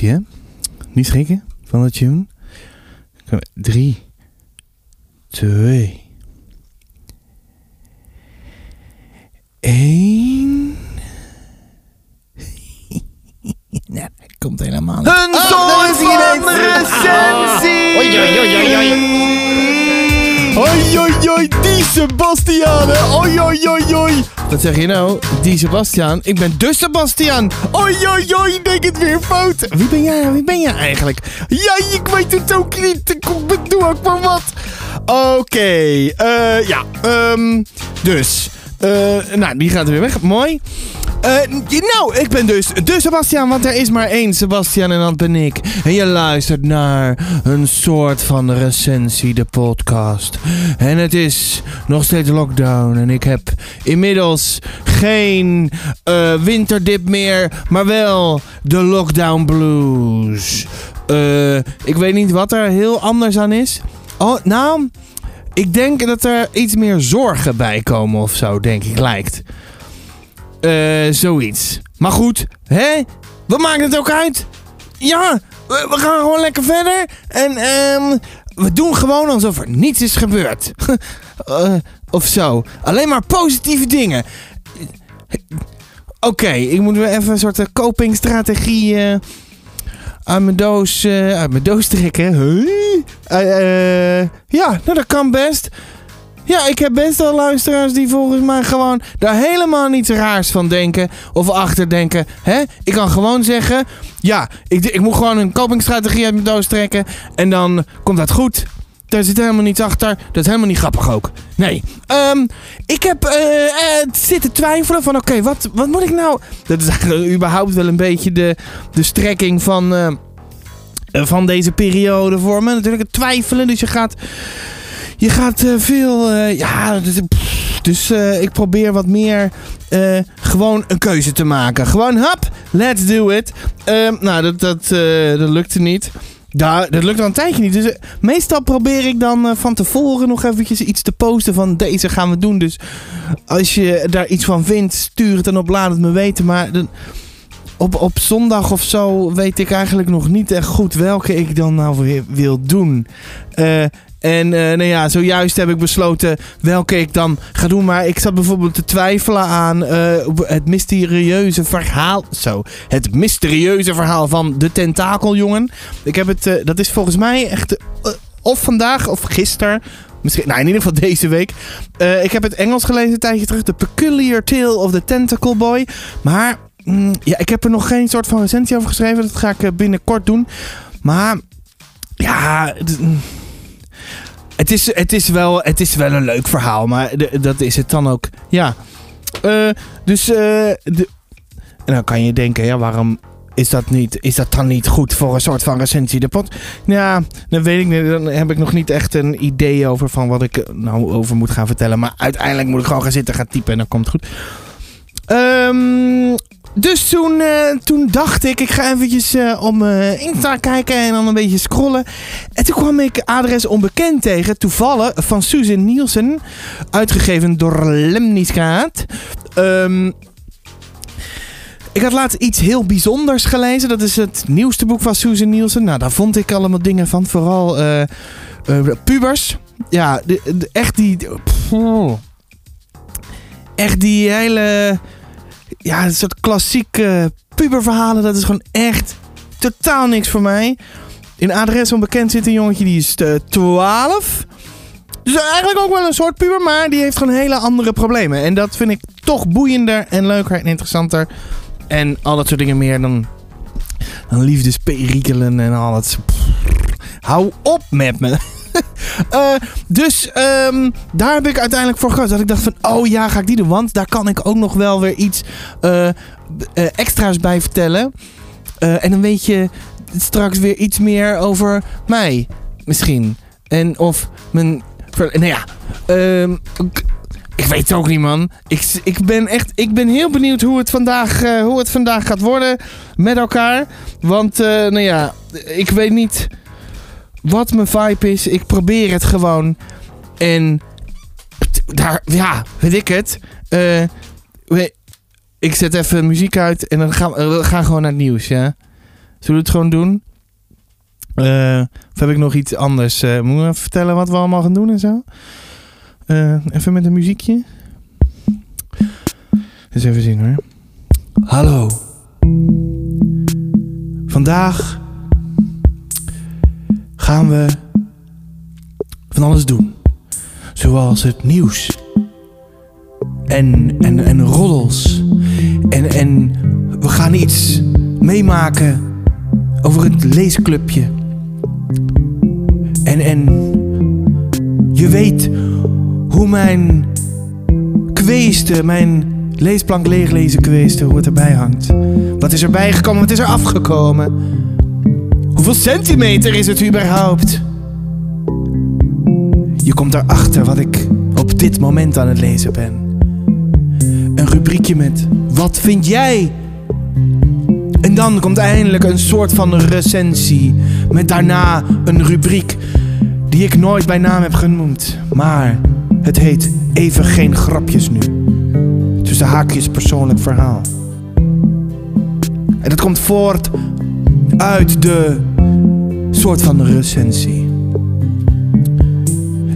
Hè? Niet schrikken van de tune. Drie, twee, één. nee, komt helemaal niet. Een soort van recensie! Oei, oei, oei, oei, oei. Oi, oi, oi, die Sebastian. Oi, oi, oi, oi. Wat zeg je nou? Die Sebastian? Ik ben de Sebastian. Oi, oi, oi, ik denk het weer fout. Wie ben jij? Wie ben jij eigenlijk? Ja, ik weet het ook niet. Ik bedoel ook maar wat. Oké, eh, ja, ehm, dus. eh, nou, die gaat weer weg. Mooi. Eh, nou, ik ben dus de Sebastian, want er is maar één Sebastian en dat ben ik. En je luistert naar een soort van recensie, de podcast. En het is nog steeds lockdown en ik heb inmiddels geen eh, winterdip meer, maar wel de lockdown blues. Eh, ik weet niet wat er heel anders aan is. Oh, nou, ik denk dat er iets meer zorgen bij komen of zo, denk ik, lijkt. Eh, zoiets. Maar goed, hè? Wat maakt het ook uit? Ja, we, gaan gewoon lekker verder. En ehm, we doen gewoon alsof er niets is gebeurd. Eh, of zo. Alleen maar positieve dingen. Oké, ik moet weer even een soort eh, copingstrategie eh, uit mijn doos, uit mijn doos trekken. Huh? Ja, nou dat kan best. Ja, ik heb best wel luisteraars die volgens mij gewoon daar helemaal niets raars van denken. Of achter denken. Hè? Ik kan gewoon zeggen. Ja, ik, ik moet gewoon een copingstrategie uit mijn doos trekken. En dan komt dat goed. Daar zit helemaal niets achter. Dat is helemaal niet grappig ook. Nee. Ehm, ik heb eh, eh, zitten twijfelen van oké, wat, wat moet ik nou... Dat is eigenlijk überhaupt wel een beetje de, de strekking van, eh, van deze periode voor me. Natuurlijk het twijfelen. Dus je gaat... Je gaat eh, veel. eh, ja, dus, eh, ik probeer wat meer. gewoon een keuze te maken. Gewoon hap, let's do it. Ehm, nou, dat, dat, dat lukte niet. Ja, dat lukt al een tijdje niet. Dus meestal probeer ik dan van tevoren nog eventjes iets te posten van deze gaan we doen. Dus als je daar iets van vindt, stuur het dan op, laat het me weten. Maar de- op, op zondag of zo weet ik eigenlijk nog niet echt goed welke ik dan nou weer wil doen. Eh, en eh, nou ja, zojuist heb ik besloten welke ik dan ga doen. Maar ik zat bijvoorbeeld te twijfelen aan eh, het mysterieuze verhaal. Zo, het mysterieuze verhaal van de tentakeljongen. Ik heb het, eh, dat is volgens mij echt of vandaag of gisteren. Misschien, nou in ieder geval deze week. Ik heb het Engels gelezen een tijdje terug. The Peculiar Tale of the Tentacle Boy. Maar mm, ja, ik heb er nog geen soort van recensie over geschreven. Dat ga ik binnenkort doen. Maar ja, mm, het is, het, is wel, het is wel een leuk verhaal. Maar dat is het dan ook. Ja. Eh, dus eh, de, en dan kan je denken, ja, waarom is dat, niet, is dat dan niet goed voor een soort van recensie? De pot, ja, dan weet ik niet. Dan heb ik nog niet echt een idee over van wat ik nou over moet gaan vertellen. Maar uiteindelijk moet ik gewoon gaan zitten, gaan typen en dan komt het goed. Ehm, dus toen, eh, toen dacht ik, ik ga eventjes eh, om eh, Insta kijken en dan een beetje scrollen. En toen kwam ik adres onbekend tegen, toevallig, van Susan Nielsen. Uitgegeven door Lemniscaat. Ehm ik had laatst iets heel bijzonders gelezen. Dat is het nieuwste boek van Susan Nielsen. Nou, daar vond ik allemaal dingen van. Vooral pubers. Ja, echt die... echt die hele... Ja, een soort klassieke puberverhalen. Dat is gewoon echt totaal niks voor mij. In adres onbekend zit een jongetje die is eh, 12. Dus eigenlijk ook wel een soort puber, maar die heeft gewoon hele andere problemen. En dat vind ik toch boeiender en leuker en interessanter. En al dat soort dingen meer dan, dan liefdesperikelen en al dat. Hou op met me. Eh, dus ehm, daar heb ik uiteindelijk voor gekozen. Dat ik dacht van, oh ja, ga ik die doen. Want daar kan ik ook nog wel weer iets eh, eh, extra's bij vertellen. En dan weet je straks weer iets meer over mij. Misschien. En of mijn... Nou ja, ehm, ik, weet het ook niet, man. Ik, ik ben echt... Ik ben heel benieuwd hoe het vandaag, hoe het vandaag gaat worden met elkaar. Want, nou ja, ik weet niet wat mijn vibe is. Ik probeer het gewoon. En daar, ja, weet ik het. Eh, we- ik zet even muziek uit en dan gaan we we gaan gewoon naar het nieuws, ja. Zullen we het gewoon doen? Eh, of heb ik nog iets anders? Uh, moet ik even vertellen wat we allemaal gaan doen en zo? Uh, even met een muziekje. Eens even zien hoor. Hallo. Vandaag gaan we van alles doen. Zoals het nieuws. En, en, en roddels. En, en we gaan iets meemaken over het leesclubje. En, en je weet hoe mijn kweeste, mijn leesplank leeglezen kweeste, hoe het erbij hangt. Wat is erbij gekomen, wat is er afgekomen? Hoeveel centimeter is het überhaupt? Je komt erachter wat ik op dit moment aan het lezen ben. Een rubriekje met Wat vind jij? En dan komt eindelijk een soort van recensie. Met daarna een rubriek die ik nooit bij naam heb genoemd. Maar het heet Even geen grapjes nu. Tussen haakjes persoonlijk verhaal. En dat komt voort uit de soort van recensie.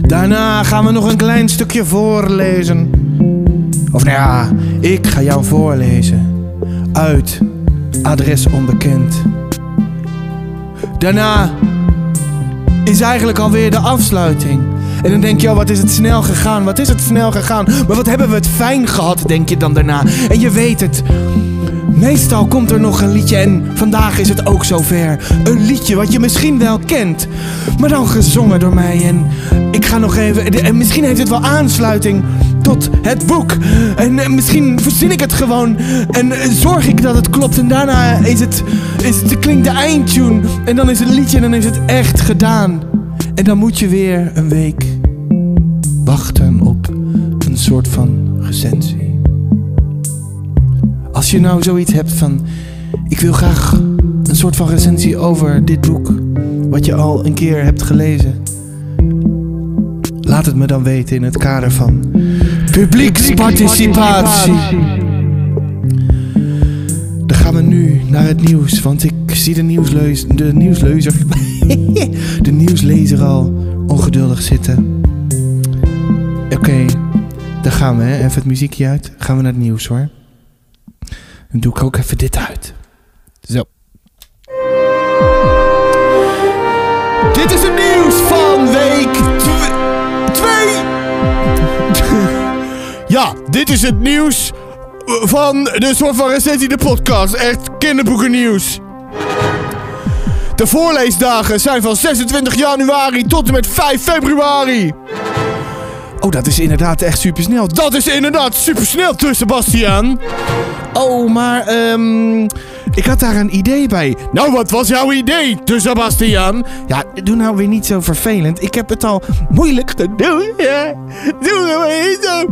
Daarna gaan we nog een klein stukje voorlezen. Of nou ja, ik ga jou voorlezen. Uit Adres Onbekend. Daarna is eigenlijk alweer de afsluiting. En dan denk je, oh, wat is het snel gegaan? Wat is het snel gegaan? Maar wat hebben we het fijn gehad, denk je dan daarna. En je weet het. Meestal komt er nog een liedje en vandaag is het ook zover. Een liedje wat je misschien wel kent, maar dan gezongen door mij. En ik ga nog even. En misschien heeft het wel aansluiting tot het boek. En, misschien verzin ik het gewoon en zorg ik dat het klopt. En daarna is het, is het, klinkt de eindtune. En dan is het liedje en dan is het echt gedaan. En dan moet je weer een week wachten op een soort van recensie. Als je nou zoiets hebt van: ik wil graag een soort van recensie over dit boek, wat je al een keer hebt gelezen. Laat het me dan weten in het kader van publieksparticipatie. Dan gaan we nu naar het nieuws, want ik zie de, nieuwsleus, de nieuwsleuzer, de nieuwslezer al ongeduldig zitten. Oké, dan gaan we, even het muziekje uit. Gaan we naar het nieuws hoor. Dan doe ik ook even dit uit. Zo. Dit is het nieuws van week 2. ja, dit is het nieuws van de soort van recensie de podcast. Echt kinderboeken nieuws. De voorleesdagen zijn van 26 januari tot en met 5 februari. Oh, dat is inderdaad echt super snel. Dat is inderdaad super snel, Sebastian. Oh, maar um, ik had daar een idee bij. Nou, wat was jouw idee, de Sebastian? Ja, doe nou weer niet zo vervelend. Ik heb het al moeilijk te doen. Ja, doe nou weer zo.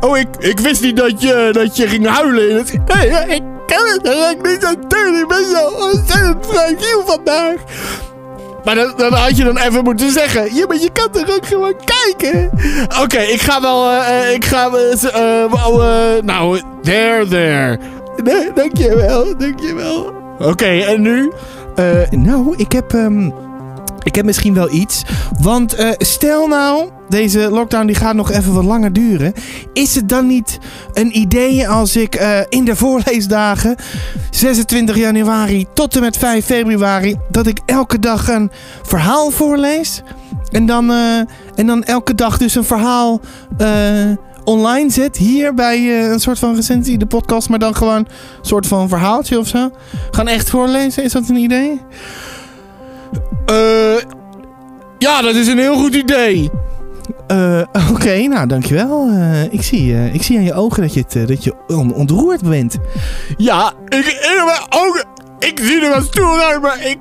Oh, ik, ik wist niet dat je, dat je ging huilen. In ik kan het eigenlijk niet zo doen. Ik ben zo ontzettend fragiel vandaag. Maar dat, dat, had je dan even moeten zeggen. Ja, maar je kan toch ook gewoon kijken? Oké, ik ga wel... Uh, ik ga uh, nou, there, there. Nee, dankjewel, dankjewel. Oké, en nu? nou, ik heb... Um, ik heb misschien wel iets. Want uh, stel nou, deze lockdown die gaat nog even wat langer duren. Is het dan niet een idee als ik uh, in de voorleesdagen 26 januari tot en met 5 februari... dat ik elke dag een verhaal voorlees? En dan, uh, en dan elke dag dus een verhaal online zet. Hier bij een soort van recensie, de podcast. Maar dan gewoon een soort van verhaaltje of zo. Gaan echt voorlezen, is dat een idee? Uh, ja, dat is een heel goed idee. Uh, Oké, okay, nou dankjewel. Uh, ik, zie, uh, ik zie aan je ogen dat je, het, dat je on ontroerd bent. Ja, ik, ik, ook, ik zie er wel stoer uit, maar ik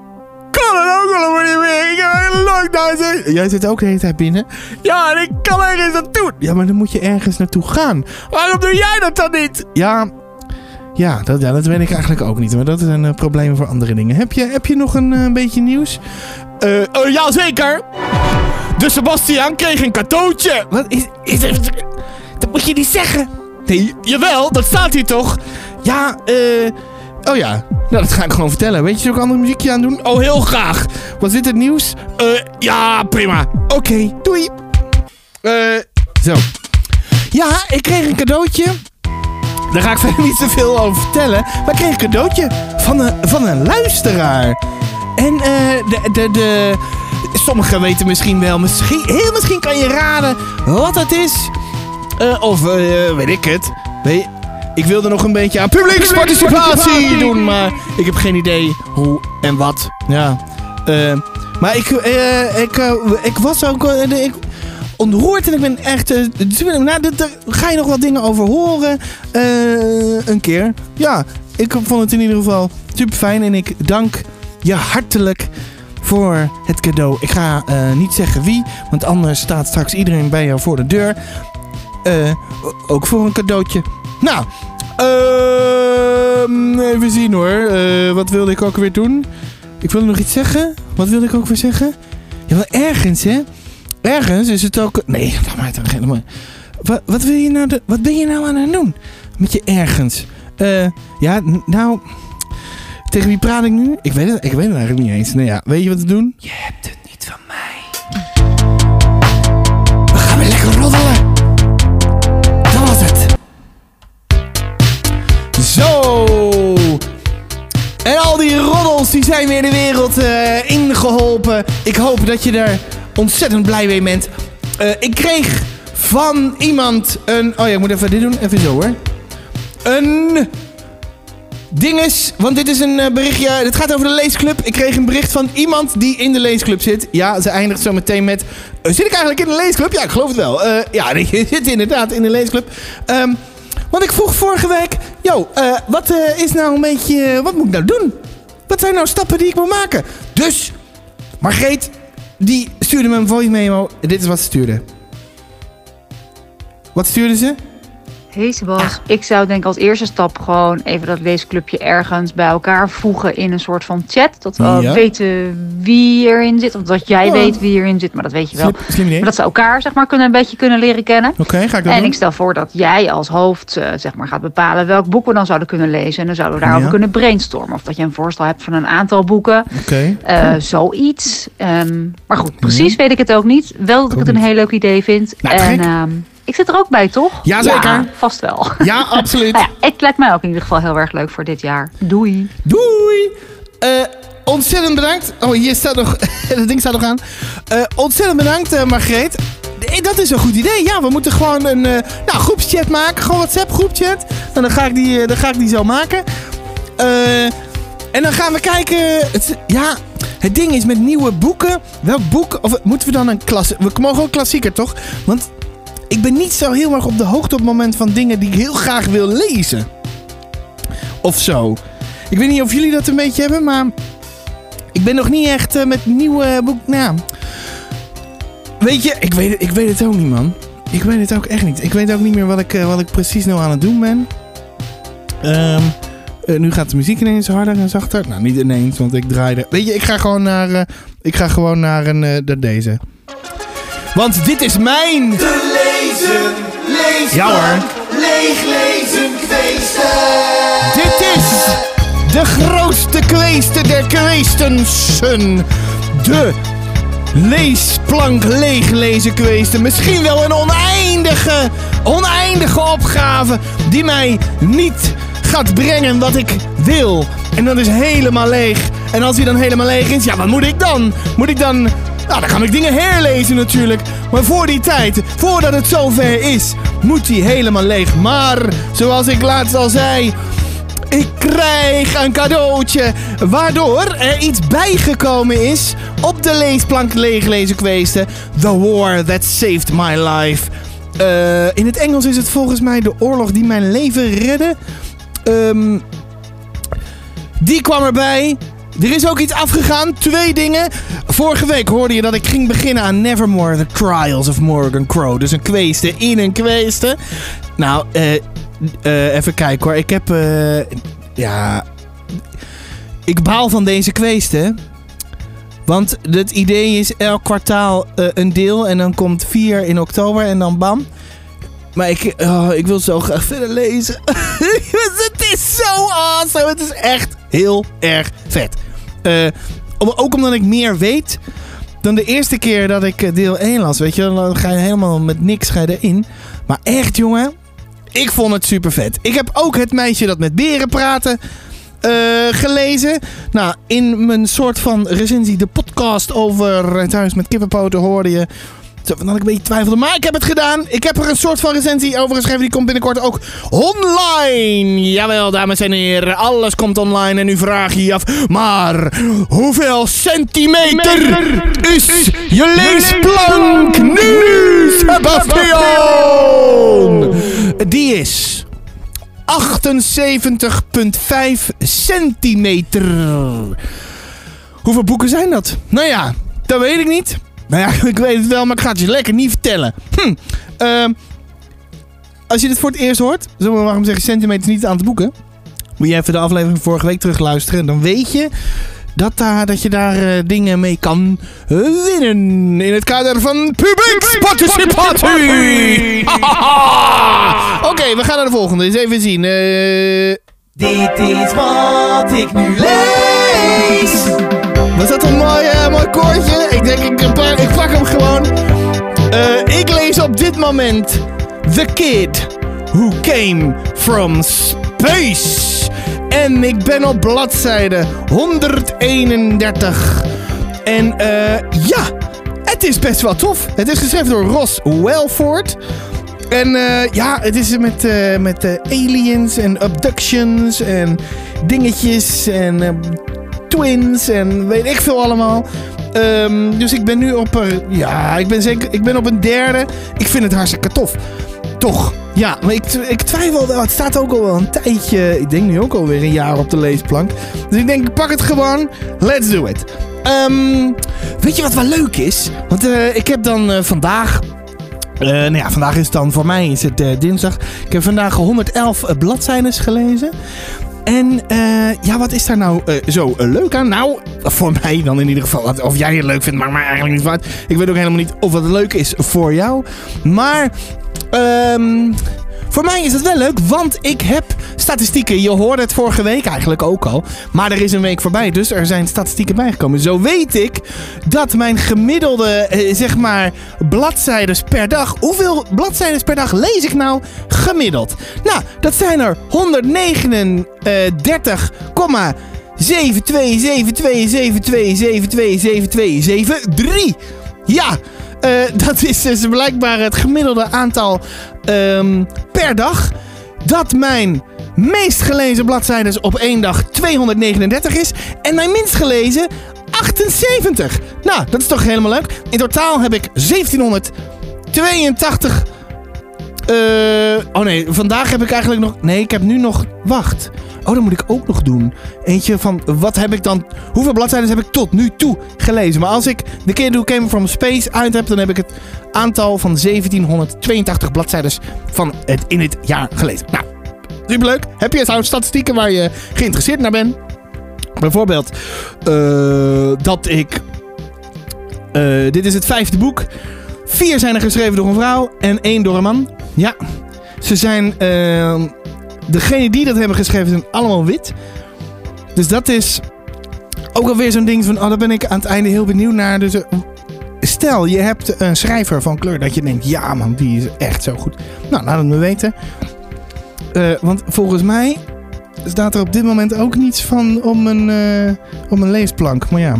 kan het ook allemaal niet meer. Ik heb een lockdown. Jij zit ook de hele tijd binnen? Ja, en ik kan ergens naartoe. Ja, maar dan moet je ergens naartoe gaan. Waarom doe jij dat dan niet? Ja, ja, dat, ja, dat weet ik eigenlijk ook niet. Maar dat zijn uh, problemen voor andere dingen. Heb je, heb je nog een uh, beetje nieuws? Uh, uh, ja, zeker. De Sebastian kreeg een cadeautje. Wat is, is Dat moet je niet zeggen. Nee, jawel, dat staat hier toch? Ja, eh... Oh ja, nou, dat ga ik gewoon vertellen. Weet je, er ook ander muziekje aan doen? Oh, heel graag. Was dit het nieuws? Eh, ja, prima. Oké, doei. Eh, zo. Ja, ik kreeg een cadeautje. Daar ga ik verder niet zoveel over vertellen. Maar ik kreeg een cadeautje van een, van een luisteraar. En eh, de, de, de, sommigen weten misschien wel. Misschien, heel misschien kan je raden wat het is. Eh, of eh, weet ik het. Je, ik wilde nog een beetje aan publieksparticipatie doen. Maar ik heb geen idee hoe en wat. Ja. Maar ik, ik, ik was ook ik, ontroerd en ik ben echt... nou, daar ga je nog wat dingen over horen. een keer. Ja, ik vond het in ieder geval super fijn. En ik dank je hartelijk voor het cadeau. Ik ga eh, niet zeggen wie, want anders staat straks iedereen bij jou voor de deur. Eh, ook voor een cadeautje. Nou, ehm, even zien hoor. Eh, wat wilde ik ook weer doen? Ik wilde nog iets zeggen. Wat wilde ik ook weer zeggen? Ja, wel ergens hè. Ergens is het ook... Nee, laat mij dan helemaal... Wat, wil je nou de- wat ben je nou aan het doen? Met je ergens. Ja, nou... Tegen wie praat ik nu? Ik weet het, ik weet het eigenlijk niet eens. Nou ja, weet je wat te doen? Je hebt het niet van mij. We gaan weer lekker roddelen. Dat was het. Zo. En al die roddels die zijn weer de wereld eh, ingeholpen. Ik hoop dat je daar ontzettend blij mee bent. Eh, ik kreeg van iemand een... Oh ja, ik moet even dit doen. Even zo hoor. Een dinges, want dit is een eh, berichtje. Het gaat over de leesclub. Ik kreeg een bericht van iemand die in de leesclub zit. Ja, ze eindigt zo meteen met. eh, zit ik eigenlijk in de leesclub? Ja, ik geloof het wel. Eh, ja, je zit inderdaad in de leesclub. Ehm, want ik vroeg vorige week. Yo, wat is nou een beetje. wat moet ik nou doen? Wat zijn nou stappen die ik moet maken? Dus, Margreet, die stuurde me een voice memo. Dit is wat ze stuurde. Wat stuurde ze? Hey Sebas, ik zou denk als eerste stap gewoon even dat leesclubje ergens bij elkaar voegen in een soort van chat. Dat we Ja. weten wie erin zit, of dat jij weet wie erin zit, maar dat weet je wel. Slim, slim idee. Maar dat ze elkaar zeg maar kunnen een beetje kunnen leren kennen. Oké, ga ik dat En doen? ik stel voor dat jij als hoofd eh, zeg maar gaat bepalen welk boek we dan zouden kunnen lezen. En dan zouden we daarover Ja. kunnen brainstormen. Of dat je een voorstel hebt van een aantal boeken. Oké. eh, zoiets. Ehm, maar goed, precies weet ik het ook niet. Wel dat ik het een heel leuk idee vind. Nou, en ehm, ik zit er ook bij, toch? Jazeker. Ja, vast wel. Ja, absoluut. Nou ja, het lijkt mij ook in ieder geval heel erg leuk voor dit jaar. Doei. Doei! Eh, ontzettend bedankt. Oh, hier staat nog. dat ding staat nog aan. Eh, ontzettend bedankt, eh, Margreet. Dat is een goed idee. Ja, we moeten gewoon een nou, groepschat maken. Gewoon WhatsApp groepchat. Nou, dan ga ik die, dan ga ik die zo maken. Eh, en dan gaan we kijken. Het, ja, het ding is met nieuwe boeken. Welk boek? Of moeten we dan een klas? We mogen ook klassieker, toch? Want ik ben niet zo heel erg op de hoogte op het moment van dingen die ik heel graag wil lezen. Of zo. Ik weet niet of jullie dat een beetje hebben, maar ik ben nog niet echt eh, met nieuwe boek. Nou, weet je, ik weet, het- ik weet het ook niet, man. Ik weet het ook echt niet. Ik weet ook niet meer wat ik, eh, wat ik precies nou aan het doen ben. Ehm, eh, nu gaat de muziek ineens harder en zachter. Nou, niet ineens, want ik draaide. Weet je, ik ga gewoon naar, ik ga gewoon naar, een, naar deze. Want dit is mijn. Te lezen, lezen, Ja hoor. leeg lezen, kweesten. Dit is de grootste kweeste der kweestensen. De leesplank leeglezen kweesten. Misschien wel een oneindige, oneindige opgave die mij niet gaat brengen wat ik wil. En dat is helemaal leeg. En als hij dan helemaal leeg is, ja, wat moet ik dan? Moet ik dan... Nou, dan kan ik dingen herlezen natuurlijk. Maar voor die tijd, voordat het zover is, moet hij helemaal leeg. Maar, zoals ik laatst al zei, ik krijg een cadeautje. Waardoor er iets bijgekomen is op de leesplank leeglezen kweesten. The War That Saved My Life. Eh, in het Engels is het volgens mij de oorlog die mijn leven redde. Ehm, die kwam erbij. Er is ook iets afgegaan. Twee dingen. Vorige week hoorde je dat ik ging beginnen aan Nevermore, The Trials of Morgan Crow. Dus een kweeste in een kweeste. Nou, eh, eh, even kijken hoor. Ik heb, eh, ja... Ik baal van deze kweesten. Want het idee is elk kwartaal een deel. En dan komt 4 in oktober en dan bam. Maar ik, oh, ik wil zo graag verder lezen. het is zo awesome. Het is echt heel erg vet. Eh, ook omdat ik meer weet dan de eerste keer dat ik eh, deel 1 las. Weet je, dan ga je helemaal met niks ga je erin. Maar echt, jongen. Ik vond het super vet. Ik heb ook het meisje dat met beren praten eh, gelezen. Nou, in mijn soort van recensie, de podcast over het huis met kippenpoten hoorde je. Zo, Dat ik een beetje twijfelde. Maar ik heb het gedaan. Ik heb er een soort van recensie over geschreven. Die komt binnenkort ook online. Jawel, dames en heren. Alles komt online. En nu vraag je je af. Maar hoeveel centimeter is je leesplank nu, Sebastian? Die is 78,5 centimeter. Hoeveel boeken zijn dat? Nou ja, dat weet ik niet. Nou ja, ik weet het wel, maar ik ga het je lekker niet vertellen. Hm. Ehm, als je dit voor het eerst hoort, zullen we waarom zeggen centimeter niet aan te boeken. Moet je even de aflevering van vorige week terugluisteren. Dan weet je dat, daar, dat je daar eh, dingen mee kan eh, winnen. In het kader van publieksparticipatie. Oké, we gaan naar de volgende. Eens even zien. Eh, Dit is wat ik nu lees. Was dat een mooi, eh, mooi koortje? Ik denk, ik, ik pak hem gewoon. Eh, ik lees op dit moment The Kid Who Came From Space. En ik ben op bladzijde 131. En eh, ja, het is best wel tof. Het is geschreven door Ross Welford. En ja, het is met, met aliens en abductions en dingetjes en twins en weet ik veel allemaal. Ehm, dus ik ben nu op, er, ja, ik ben zeker, ik ben op een derde. Ik vind het hartstikke tof. Toch? Ja, maar ik, ik twijfel wel. Het staat ook al wel een tijdje. Ik denk nu ook alweer een jaar op de leesplank. Dus ik denk, pak het gewoon. Let's do it. Ehm, weet je wat wel leuk is? Want eh, ik heb dan eh, vandaag eh, nou ja, vandaag is het dan voor mij is het dinsdag. Ik heb vandaag 111 eh, bladzijdes gelezen. En eh, ja, wat is daar nou eh, zo eh, leuk aan? Nou, voor mij dan in ieder geval. Wat- Of jij het leuk vindt, maakt mij eigenlijk niet uit. Ik weet ook helemaal niet of het leuk is voor jou. Maar ehm, voor mij is het wel leuk, want ik heb statistieken. Je hoorde het vorige week eigenlijk ook al. Maar er is een week voorbij, dus er zijn statistieken bijgekomen. Zo weet ik dat mijn gemiddelde, eh, zeg maar, bladzijdes per dag. Hoeveel bladzijdes per dag lees ik nou gemiddeld? Nou, dat zijn er 139,727272727273. Ja, dat is dus blijkbaar het gemiddelde aantal ehm, per dag. Dat mijn meest gelezen bladzijdes op één dag 239 is. En mijn minst gelezen 78. Nou, dat is toch helemaal leuk. In totaal heb ik 1782. eh, oh nee, vandaag heb ik eigenlijk nog. Nee, ik heb nu nog. Wacht. Oh, dat moet ik ook nog doen. Eentje van. Wat heb ik dan. Hoeveel bladzijden heb ik tot nu toe gelezen? Maar als ik Kid Who Came From Space uit heb, dan heb ik het aantal van 1782 bladzijden van het in het jaar gelezen. Nou, superleuk. Heb je trouwens statistieken waar je geïnteresseerd naar bent? Bijvoorbeeld eh, dat ik. eh, dit is het vijfde boek. Vier zijn er geschreven door een vrouw en één door een man. Ja, ze zijn. eh, degene die dat hebben geschreven zijn allemaal wit. Dus dat is ook alweer zo'n ding van. Oh, daar ben ik aan het einde heel benieuwd naar. Dus, eh, stel, je hebt een schrijver van kleur dat je denkt: ja, man, die is echt zo goed. Nou, laat het me weten. Eh, want volgens mij staat er op dit moment ook niets van om een, om een leesplank. Maar ja.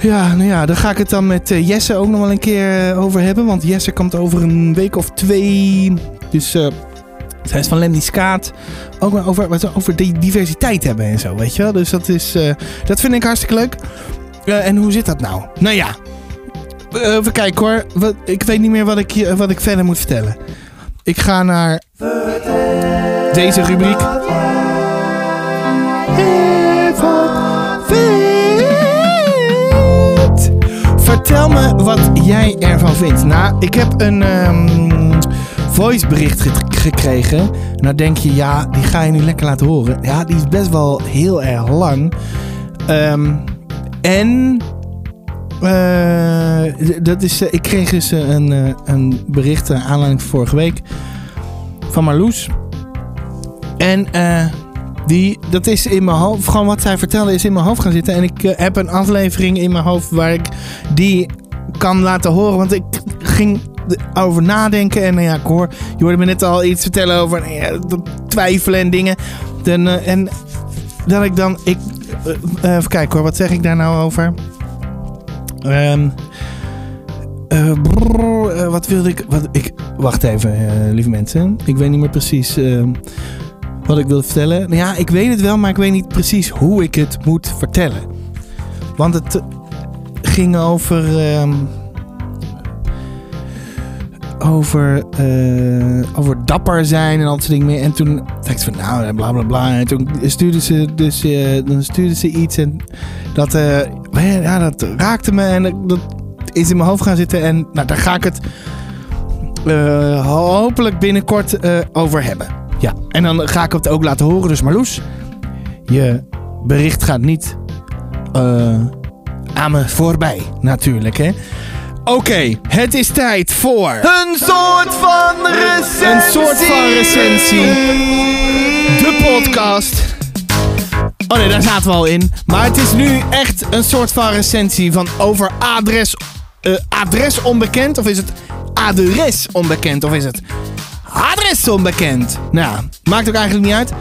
Ja, nou ja, daar ga ik het dan met eh, Jesse ook nog wel een keer over hebben. Want Jesse komt over een week of twee. Dus zij is van Lemny Skaat. Ook wel over, wat over die diversiteit hebben en zo, weet je wel. Dus dat is, eh, dat vind ik hartstikke leuk. Eh, en hoe zit dat nou? Nou ja, Eh, even kijken hoor. Ik weet niet meer wat ik, wat ik verder moet vertellen. Ik ga naar deze rubriek. Vertel me wat jij ervan vindt. Nou, ik heb een ehm voicebericht ge- gekregen. Nou denk je, ja, die ga je nu lekker laten horen. Ja, die is best wel heel erg lang. Ehm, en Eh, dat is, eh, ik kreeg dus eh, een, een bericht eh, aanleiding van vorige week van Marloes. En die, dat is in mijn hoofd, gewoon wat zij vertelde is in mijn hoofd gaan zitten. En ik heb een aflevering in mijn hoofd waar ik die kan laten horen. Want ik ging over nadenken en nou ja, ik hoor, je hoorde me net al iets vertellen over nou ja, twijfelen en dingen. Dan, eh, en dat ik dan, ik, eh, even kijken hoor, wat zeg ik daar nou over? Eh, eh, wat wilde ik, wat ik... Wacht even, eh, lieve mensen. Ik weet niet meer precies ehm, wat ik wilde vertellen. Nou ja, ik weet het wel, maar ik weet niet precies hoe ik het moet vertellen. Want het eh, ging over... ehm, over, eh, over dapper zijn en al dat soort dingen meer. En toen dacht ik van, nou, bla bla bla. En toen stuurde ze, dus, eh, dan stuurde ze iets en dat, eh, ja, dat raakte me en dat is in mijn hoofd gaan zitten. En nou, daar ga ik het eh, hopelijk binnenkort eh, over hebben. Ja, en dan ga ik het ook laten horen. Dus Marloes, je bericht gaat niet eh, aan me voorbij, natuurlijk, hè. Oké, het is tijd voor... Een soort van recensie. Een soort van recensie. De podcast. Oh nee, daar zaten we al in. Maar het is nu echt een soort van recensie van over adres, eh, adres onbekend. Of is het adres onbekend? Of is het adres onbekend? Nou, maakt ook eigenlijk niet uit.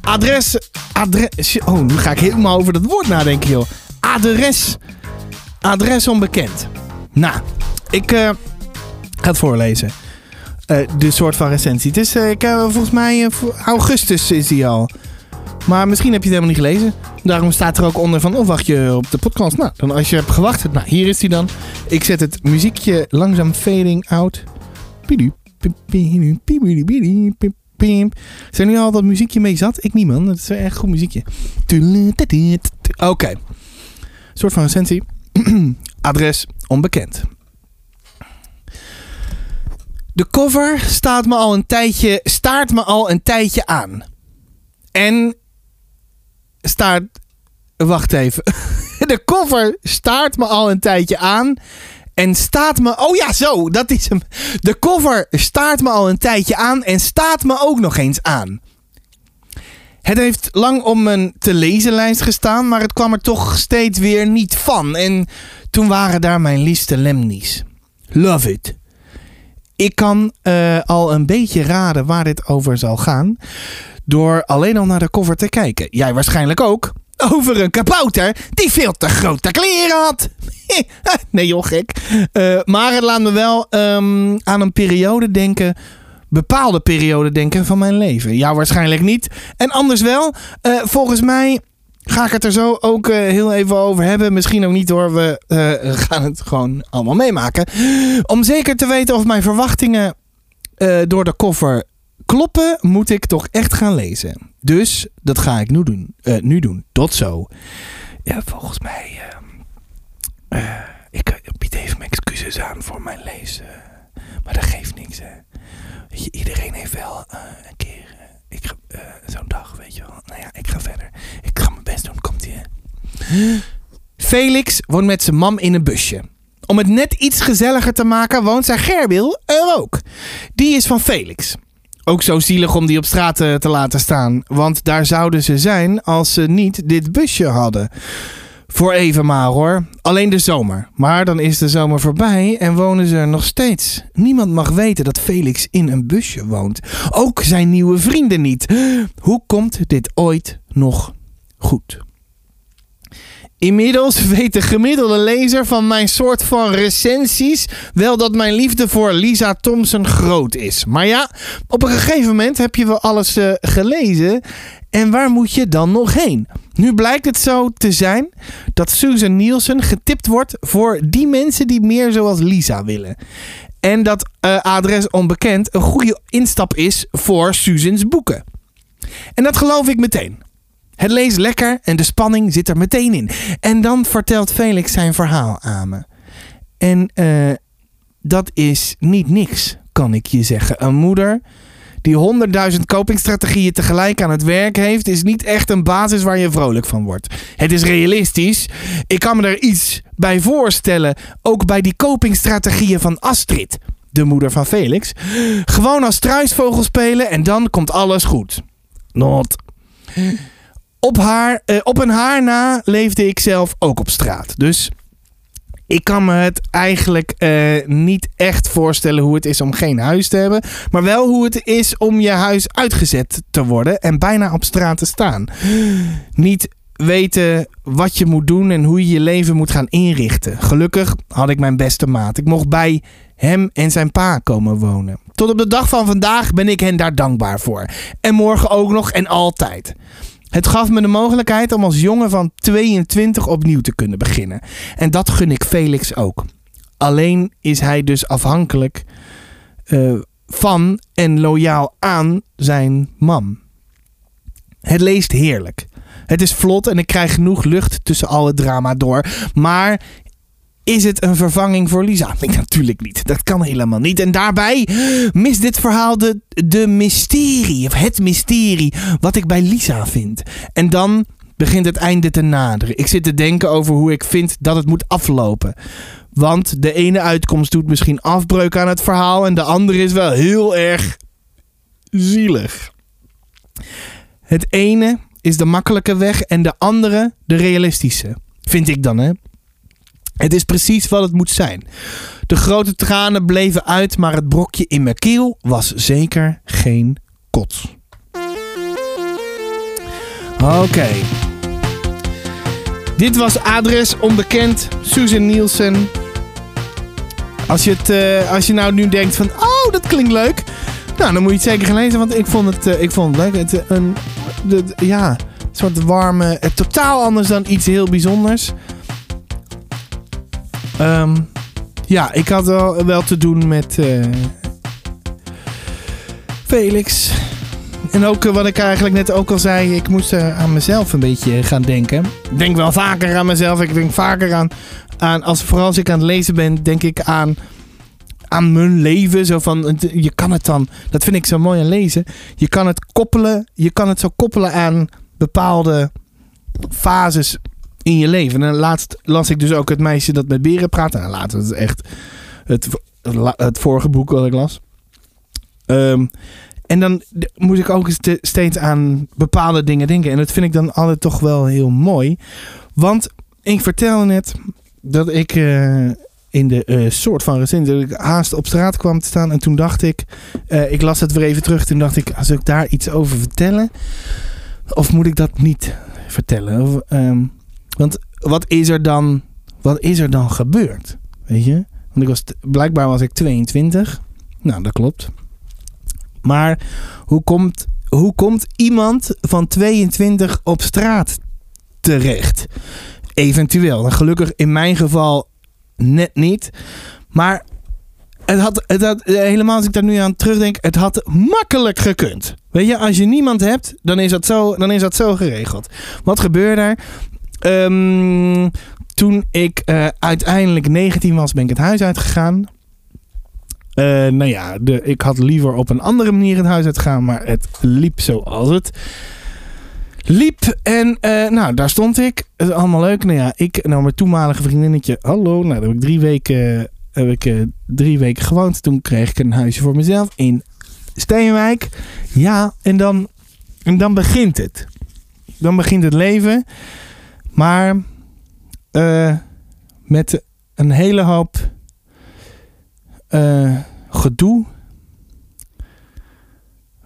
Adres, adres. Oh, nu ga ik helemaal over dat woord nadenken, joh. Adres, adres onbekend. Nou, ik eh, ga het voorlezen. Eh, de soort van recensie. Het is, eh, ik, volgens mij, augustus is die al. Maar misschien heb je het helemaal niet gelezen. Daarom staat er ook onder van, oh wacht je op de podcast? Nou, dan als je hebt gewacht, nou hier is die dan. Ik zet het muziekje langzaam fading out. Zijn nu al dat muziekje mee zat? Ik niet man, dat is echt goed muziekje. Oké. Soort van recensie. Adres onbekend. De cover staat me al een tijdje, staart me al een tijdje aan. En staart. Wacht even. De cover staart me al een tijdje aan. En staat me. Oh ja, zo, dat is hem. De cover staart me al een tijdje aan. En staat me ook nog eens aan. Het heeft lang op mijn te lezen lijst gestaan. Maar het kwam er toch steeds weer niet van. En toen waren daar mijn liefste lemnies. Love it. Ik kan eh, al een beetje raden waar dit over zal gaan. Door alleen al naar de cover te kijken. Jij waarschijnlijk ook. Over een kabouter die veel te grote kleren had. nee joh, gek. Eh, maar het laat me wel ehm, aan een periode denken. Bepaalde periode denken van mijn leven. Ja, waarschijnlijk niet. En anders wel. Eh, volgens mij ga ik het er zo ook eh, heel even over hebben. Misschien ook niet hoor. We eh, gaan het gewoon allemaal meemaken. Om zeker te weten of mijn verwachtingen door de koffer kloppen, moet ik toch echt gaan lezen. Dus dat ga ik nu doen. Nu doen. Tot zo. Ja, volgens mij. ik bied even mijn excuses aan voor mijn lezen. maar dat geeft niks, hè. Weet je, iedereen heeft wel eh, een keer. eh, ik eh, zo'n dag, weet je wel. Nou ja, ik ga verder. Ik ga mijn best doen. Komt ie. Felix woont met zijn mam in een busje. Om het net iets gezelliger te maken, woont zijn Gerbil er ook. Die is van Felix. Ook zo zielig om die op straat te laten staan. Want daar zouden ze zijn als ze niet dit busje hadden. Voor even maar hoor. Alleen de zomer. Maar dan is de zomer voorbij en wonen ze er nog steeds. Niemand mag weten dat Felix in een busje woont. Ook zijn nieuwe vrienden niet. Hoe komt dit ooit nog goed? Inmiddels weet de gemiddelde lezer van mijn soort van recensies wel dat mijn liefde voor Lisa Thompson groot is. Maar ja, op een gegeven moment heb je wel alles eh, gelezen. En waar moet je dan nog heen? Nu blijkt het zo te zijn dat Susan Nielsen getipt wordt voor die mensen die meer zoals Lisa willen. En dat eh, adres onbekend een goede instap is voor Susans boeken. En dat geloof ik meteen. Het leest lekker en de spanning zit er meteen in. En dan vertelt Felix zijn verhaal aan me. En eh, dat is niet niks, kan ik je zeggen. Een moeder die honderdduizend copingstrategieën tegelijk aan het werk heeft, is niet echt een basis waar je vrolijk van wordt. Het is realistisch. Ik kan me er iets bij voorstellen, ook bij die copingstrategieën van Astrid, de moeder van Felix. Gewoon als struisvogel spelen en dan komt alles goed. Not. Op, haar, eh, op een haar na leefde ik zelf ook op straat. Dus ik kan me het eigenlijk eh, niet echt voorstellen hoe het is om geen huis te hebben. Maar wel hoe het is om je huis uitgezet te worden en bijna op straat te staan. Niet weten wat je moet doen en hoe je je leven moet gaan inrichten. Gelukkig had ik mijn beste maat. Ik mocht bij hem en zijn pa komen wonen. Tot op de dag van vandaag ben ik hen daar dankbaar voor. En morgen ook nog en altijd. Het gaf me de mogelijkheid om als jongen van 22 opnieuw te kunnen beginnen. En dat gun ik Felix ook. Alleen is hij dus afhankelijk eh, van en loyaal aan zijn mam. Het leest heerlijk. Het is vlot en ik krijg genoeg lucht tussen al het drama door. Maar is het een vervanging voor Lisa? Nee, natuurlijk niet. Dat kan helemaal niet. En daarbij mist dit verhaal de, de mysterie, of het mysterie, wat ik bij Lisa vind. En dan begint het einde te naderen. Ik zit te denken over hoe ik vind dat het moet aflopen. Want de ene uitkomst doet misschien afbreuk aan het verhaal en de andere is wel heel erg zielig. Het ene is de makkelijke weg en de andere de realistische. Vind ik dan, hè? Het is precies wat het moet zijn. De grote tranen bleven uit, maar het brokje in mijn keel was zeker geen kot. Oké. Dit was Adres Onbekend, Susan Nielsen. Als je, het, eh, als je nou nu denkt van, oh, dat klinkt leuk. Nou, dan moet je het zeker gaan lezen, want ik vond het, eh, ik vond het leuk. Het, eh, een, ja, een soort warme, totaal anders dan iets heel bijzonders. Ehm, ja, ik had wel, wel te doen met eh, Felix. En ook eh, wat ik eigenlijk net ook al zei, ik moest eh, aan mezelf een beetje gaan denken. Ik denk wel vaker aan mezelf. Ik denk vaker aan, aan als, vooral als ik aan het lezen ben, denk ik aan, aan mijn leven. Zo van, je kan het dan, dat vind ik zo mooi aan lezen. Je kan het koppelen, je kan het zo koppelen aan bepaalde fases in je leven. En laatst las ik dus ook het meisje dat met beren praat. En later, dat is echt het, het vorige boek wat ik las. Ehm, en dan moet ik ook ste- steeds aan bepaalde dingen denken. En dat vind ik dan altijd toch wel heel mooi. Want ik vertelde net dat ik eh, in de eh, soort van recent dat ik haast op straat kwam te staan. En toen dacht ik, eh, ik las het weer even terug. Toen dacht ik, als ik daar iets over vertellen? Of moet ik dat niet vertellen? Of, ehm, want wat is er dan, wat is er dan gebeurd? Weet je? Want ik was, blijkbaar was ik 22. Nou, dat klopt. Maar hoe komt, hoe komt iemand van 22 op straat terecht? Eventueel. En gelukkig in mijn geval net niet. Maar het had, het had, helemaal als ik daar nu aan terugdenk, het had makkelijk gekund. Weet je, als je niemand hebt, dan is dat zo, dan is dat zo geregeld. Wat gebeurde er? Ehm, toen ik eh, uiteindelijk 19 was, ben ik het huis uitgegaan. Eh, nou ja, de, ik had liever op een andere manier het huis uitgegaan, maar het liep zoals het liep. En eh, nou, daar stond ik. Het is allemaal leuk. Nou ja, ik, nou mijn toenmalige vriendinnetje, hallo. Nou, daar heb ik drie weken, heb ik, drie weken gewoond. Toen kreeg ik een huisje voor mezelf in Steenwijk. Ja, en dan, en dan begint het. Dan begint het leven. Maar eh, met een hele hoop eh, gedoe.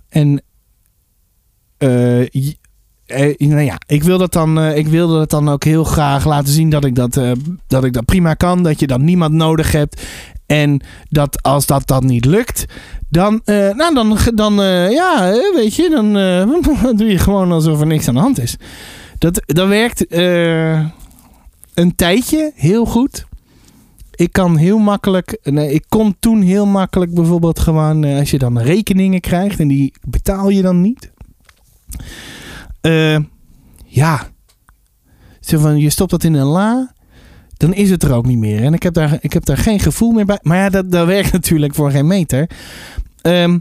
En eh, nou ja, ik wil dat dan, ik wilde dat dan ook heel graag laten zien dat ik dat, dat ik dat prima kan. Dat je dan niemand nodig hebt. En dat als dat dan niet lukt, dan, nou dan, dan ja, weet je, dan doe je gewoon alsof er niks aan de hand is. Dat, dat werkt eh, een tijdje heel goed. Ik kan heel makkelijk, nee, ik kon toen heel makkelijk bijvoorbeeld gewoon, eh, als je dan rekeningen krijgt en die betaal je dan niet. Eh, ja, van, je stopt dat in een la, dan is het er ook niet meer. En ik heb daar, ik heb daar geen gevoel meer bij. Maar ja, dat, dat werkt natuurlijk voor geen meter. Ehm,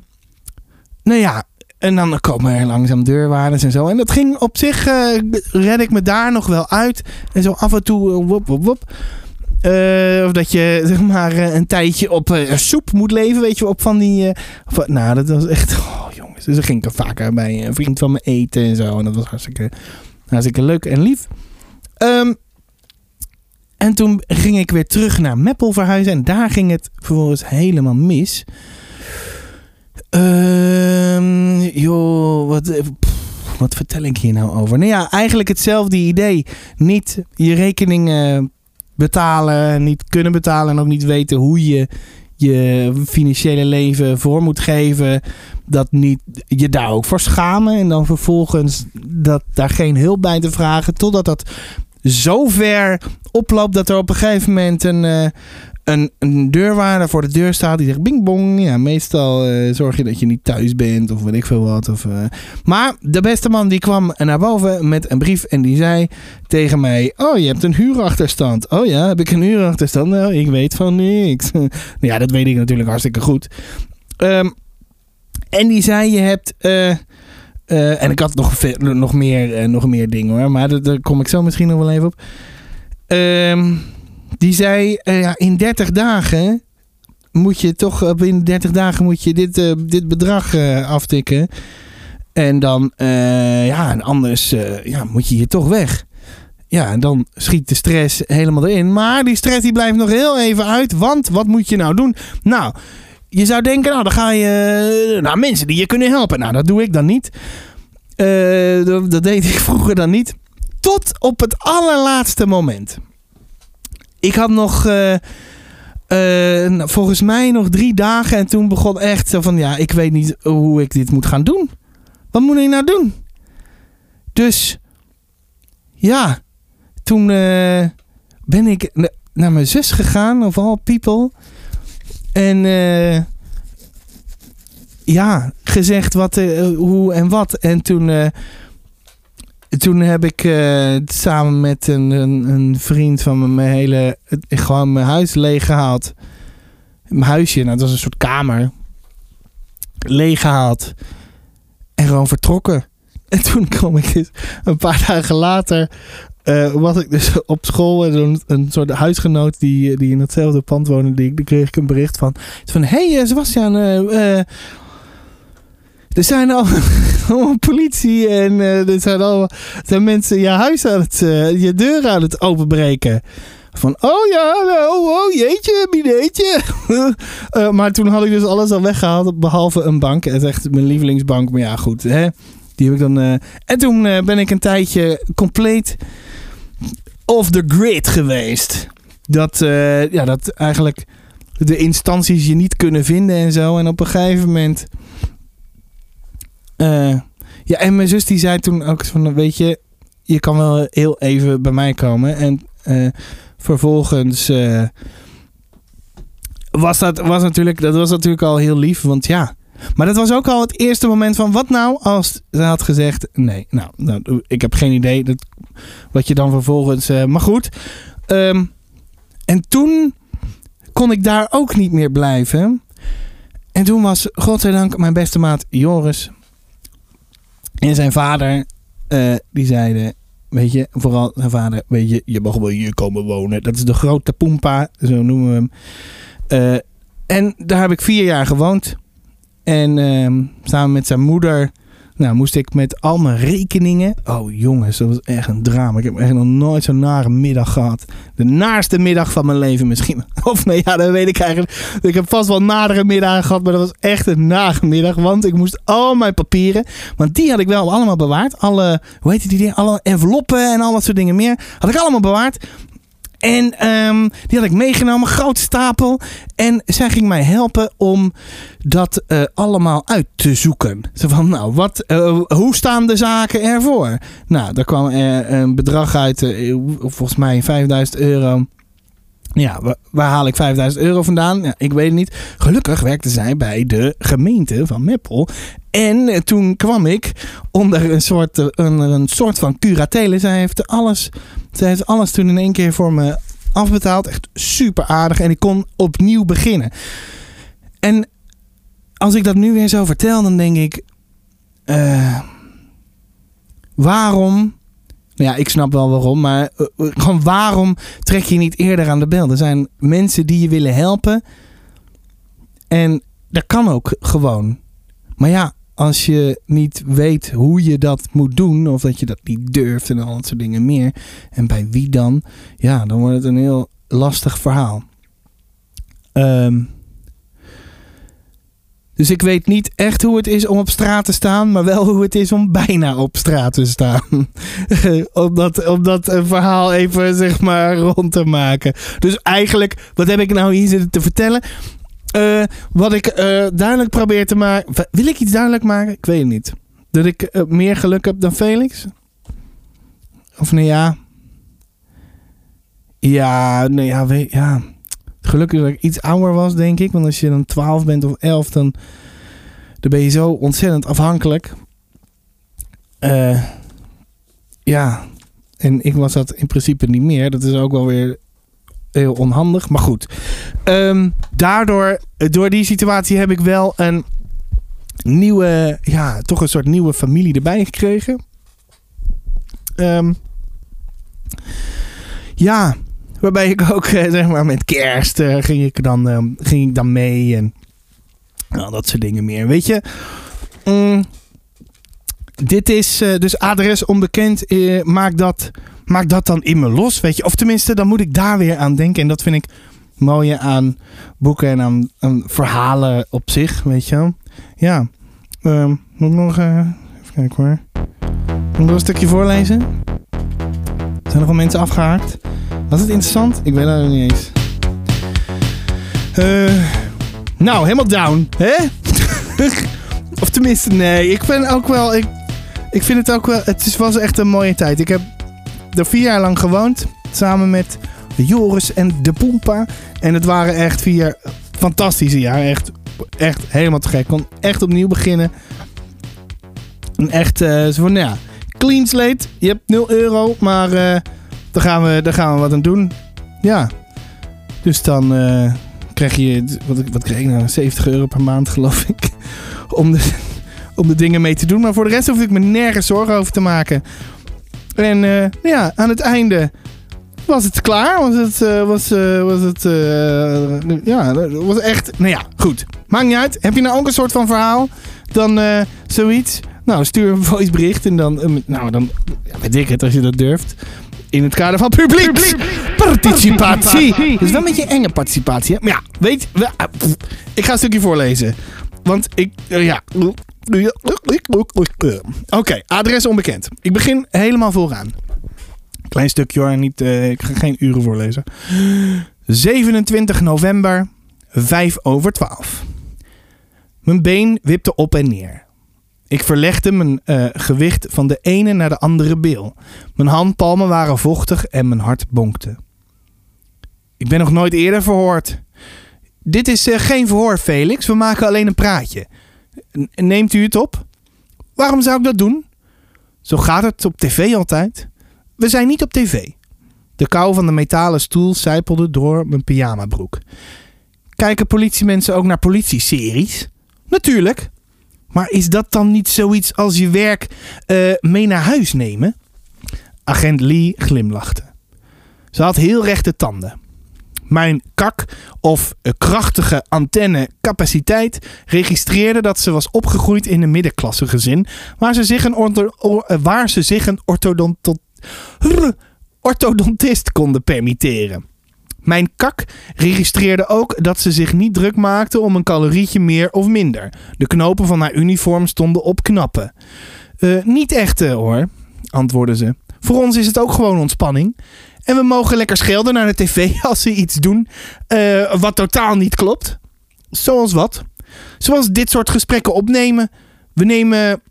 nou ja, en dan komen er langzaam deurwaarders en zo. En dat ging op zich, eh, red ik me daar nog wel uit. En zo af en toe, uh, wop, wop. Eh, of dat je zeg maar een tijdje op soep moet leven, weet je, op van die. nou, dat was echt. Oh, jongens. Dus dan ging ik er vaker bij een vriend van me eten en zo. En dat was hartstikke, hartstikke leuk en lief. Ehm, en toen ging ik weer terug naar Meppel verhuizen. En daar ging het vervolgens helemaal mis. Ehm, joh, wat, eh, wat vertel ik hier nou over? Nou ja, eigenlijk hetzelfde idee. Niet je rekeningen betalen, niet kunnen betalen en ook niet weten hoe je je financiële leven voor moet geven. Dat niet je daar ook voor schamen en dan vervolgens dat daar geen hulp bij te vragen. Totdat dat zo ver oploopt dat er op een gegeven moment een, eh, een, een deurwaarder voor de deur staat die zegt bing bong. Ja, meestal eh, zorg je dat je niet thuis bent of weet ik veel wat. Of, eh. Maar de beste man die kwam naar boven met een brief en die zei tegen mij: Oh, je hebt een huurachterstand. Oh ja, heb ik een huurachterstand? Nou, ik weet van niks. ja, dat weet ik natuurlijk hartstikke goed. Ehm, en die zei: Je hebt. eh, en ik had nog, nog, meer, nog meer dingen hoor, maar daar, kom ik zo misschien nog wel even op. Ehm, die zei: eh, ja, In 30 dagen moet je toch, eh, binnen 30 dagen moet je dit, eh, dit bedrag eh, aftikken. En dan, eh, ja, en anders eh, ja, moet je hier toch weg. Ja, en dan schiet de stress helemaal erin. Maar die stress die blijft nog heel even uit. Want wat moet je nou doen? Nou, je zou denken, nou, dan ga je naar mensen die je kunnen helpen. Nou, dat doe ik dan niet. Eh, dat deed ik vroeger dan niet. Tot op het allerlaatste moment. Ik had nog, eh, eh, volgens mij nog drie dagen. En toen begon echt zo van, ja, ik weet niet hoe ik dit moet gaan doen. Wat moet ik nou doen? Dus, ja, toen eh, ben ik na- naar mijn zus gegaan, of all people. En ja, gezegd wat, hoe en wat. En toen, toen heb ik eh, samen met een, een, een vriend van me mijn hele, gewoon mijn huis leeggehaald. Mijn huisje, nou, dat was een soort kamer. Leeggehaald. En gewoon vertrokken. En toen kwam ik dus een paar dagen later. eh, was ik dus op school en een, een soort huisgenoot die, die in hetzelfde pand woonde. Die, die kreeg ik een bericht van. Van, hey eh, Sebastian, er zijn al allemaal politie en eh, er zijn al er zijn mensen je huis aan het, eh, je deur aan het openbreken. Van, oh ja, nou, oh jeetje, bineetje. Eh, maar toen had ik dus alles al weggehaald, behalve een bank. Het is echt mijn lievelingsbank, maar ja, goed. Hè? Die heb ik dan... En toen ben ik een tijdje compleet off the grid geweest. Dat, ja, dat eigenlijk de instanties je niet kunnen vinden en zo. En op een gegeven moment... eh, ja, en mijn zus die zei toen ook van, weet je, je kan wel heel even bij mij komen. En eh, vervolgens eh, was dat was natuurlijk, dat was natuurlijk al heel lief, want ja. Maar dat was ook al het eerste moment van, wat nou als ze had gezegd, nee, nou, nou ik heb geen idee dat, wat je dan vervolgens, maar goed. Ehm, en toen kon ik daar ook niet meer blijven. En toen was, godzijdank, mijn beste maat Joris en zijn vader, eh, die zeiden, weet je, vooral zijn vader, weet je, je mag wel hier komen wonen. Dat is de grote Poempa, zo noemen we hem. Eh, en daar heb ik vier jaar gewoond. En ehm, samen met zijn moeder, nou, moest ik met al mijn rekeningen. Oh jongens, dat was echt een drama. Ik heb echt nog nooit zo'n nare middag gehad. De naarste middag van mijn leven misschien. Of nee, ja, dat weet ik eigenlijk. Ik heb vast wel nadere middagen gehad, maar dat was echt een nare middag. Want ik moest al mijn papieren, want die had ik wel allemaal bewaard. Alle, hoe heet die dingen? Alle enveloppen en al dat soort dingen meer. Had ik allemaal bewaard. En ehm, die had ik meegenomen, grote stapel. En zij ging mij helpen om dat eh, allemaal uit te zoeken. Zo van, nou, wat, eh, hoe staan de zaken ervoor? Nou, daar kwam er een bedrag uit, eh, volgens mij 5000 euro. Ja, wa- waar haal ik 5000 euro vandaan? Ja, ik weet het niet. Gelukkig werkte zij bij de gemeente van Meppel. En eh, toen kwam ik onder een soort, eh, een, een soort van curatele. Zij heeft alles, zij heeft alles toen in één keer voor me afbetaald. Echt super aardig. En ik kon opnieuw beginnen. En als ik dat nu weer zo vertel, dan denk ik. eh, waarom. Ja, ik snap wel waarom, maar eh, eh, gewoon waarom trek je niet eerder aan de bel? Er zijn mensen die je willen helpen. En dat kan ook gewoon. Maar ja, als je niet weet hoe je dat moet doen, of dat je dat niet durft en al dat soort dingen meer, en bij wie dan, ja, dan wordt het een heel lastig verhaal. Ehm, dus ik weet niet echt hoe het is om op straat te staan, maar wel hoe het is om bijna op straat te staan. om, dat, om dat eh, verhaal even zeg maar rond te maken. Dus eigenlijk, wat heb ik nou hier zitten te vertellen? Eh, wat ik eh, duidelijk probeer te maken. Wil ik iets duidelijk maken? Ik weet het niet. Dat ik meer geluk heb dan Felix? Of nee, ja. Ja, nee, ja, weet, ja. Gelukkig dat ik iets ouder was, denk ik. Want als je dan 12 bent of 11, dan, dan ben je zo ontzettend afhankelijk. Eh, ja, en ik was dat in principe niet meer. Dat is ook wel weer heel onhandig. Maar goed. Ehm, daardoor, door die situatie heb ik wel een nieuwe, ja, toch een soort nieuwe familie erbij gekregen. Ehm, ja, waarbij ik ook, eh, zeg maar, met kerst eh, ging, ik dan, ehm, ging ik dan mee en dat soort dingen meer. Weet je, mm, dit is eh, dus adres onbekend. eh, maak, dat, maak dat dan in me los, weet je. Of tenminste, dan moet ik daar weer aan denken. En dat vind ik mooie aan boeken en aan, aan verhalen op zich, weet je wel. Ja, ehm, moet ik nog even kijken hoor. Moet ik nog een stukje voorlezen? Zijn er al mensen afgehaakt? Was het interessant? Ik weet het niet eens. Eh, nou, helemaal down, hè? of tenminste, nee. Ik ben ook wel... Ik, ik vind het ook wel... Het was echt een mooie tijd. Ik heb er vier jaar lang gewoond. Samen met Joris en de Poempa. En het waren echt vier fantastische jaar. Echt, echt helemaal te gek. Ik kon echt opnieuw beginnen. En echt, eh, zo van, ja, clean slate. Je hebt 0 euro, maar eh, daar, gaan we, daar gaan we wat aan doen. Ja. Dus dan eh, krijg je, wat, wat kreeg ik nou, 70 euro per maand geloof ik. Om de, om de dingen mee te doen. Maar voor de rest hoef ik me nergens zorgen over te maken. En eh, ja, aan het einde was het klaar. Was het, eh, was, was het, ja, was echt, nou ja, goed. Maakt niet uit. Heb je nou ook een soort van verhaal? Dan zoiets. Nou, stuur een voicebericht en dan, nou dan, ja, weet ik het als je dat durft. In het kader van publiek. Participatie. Dat is wel een beetje enge participatie. Hè? Maar ja, weet we- ah. Ik ga een stukje voorlezen. Want ik, eh, ja. Oké, adres onbekend. Ik begin helemaal vooraan. Klein stukje hoor, niet, eh, ik ga geen uren voorlezen. 27 november, 5 over 12. Mijn been wipte op en neer. Ik verlegde mijn eh, gewicht van de ene naar de andere bil. Mijn handpalmen waren vochtig en mijn hart bonkte. Ik ben nog nooit eerder verhoord. Dit is eh, geen verhoor, Felix. We maken alleen een praatje. Neemt u het op? Waarom zou ik dat doen? Zo gaat het op tv altijd. We zijn niet op tv. De kou van de metalen stoel sijpelde door mijn pyjamabroek. Kijken politiemensen ook naar politieseries? Natuurlijk. Maar is dat dan niet zoiets als je werk eh, mee naar huis nemen? Agent Lee glimlachte. Ze had heel rechte tanden. Mijn kak of eh, krachtige antenne capaciteit registreerde dat ze was opgegroeid in een middenklassegezin waar ze zich een, ortho- or- eh, waar ze zich een orthodontist konden permitteren. Mijn kak registreerde ook dat ze zich niet druk maakte om een calorietje meer of minder. De knopen van haar uniform stonden op knappen. "Eh, niet echt eh, hoor, antwoordde ze. Voor ons is het ook gewoon ontspanning. En we mogen lekker schelden naar de tv als ze iets doen eh, wat totaal niet klopt. Zoals wat? Zoals dit soort gesprekken opnemen. We nemen,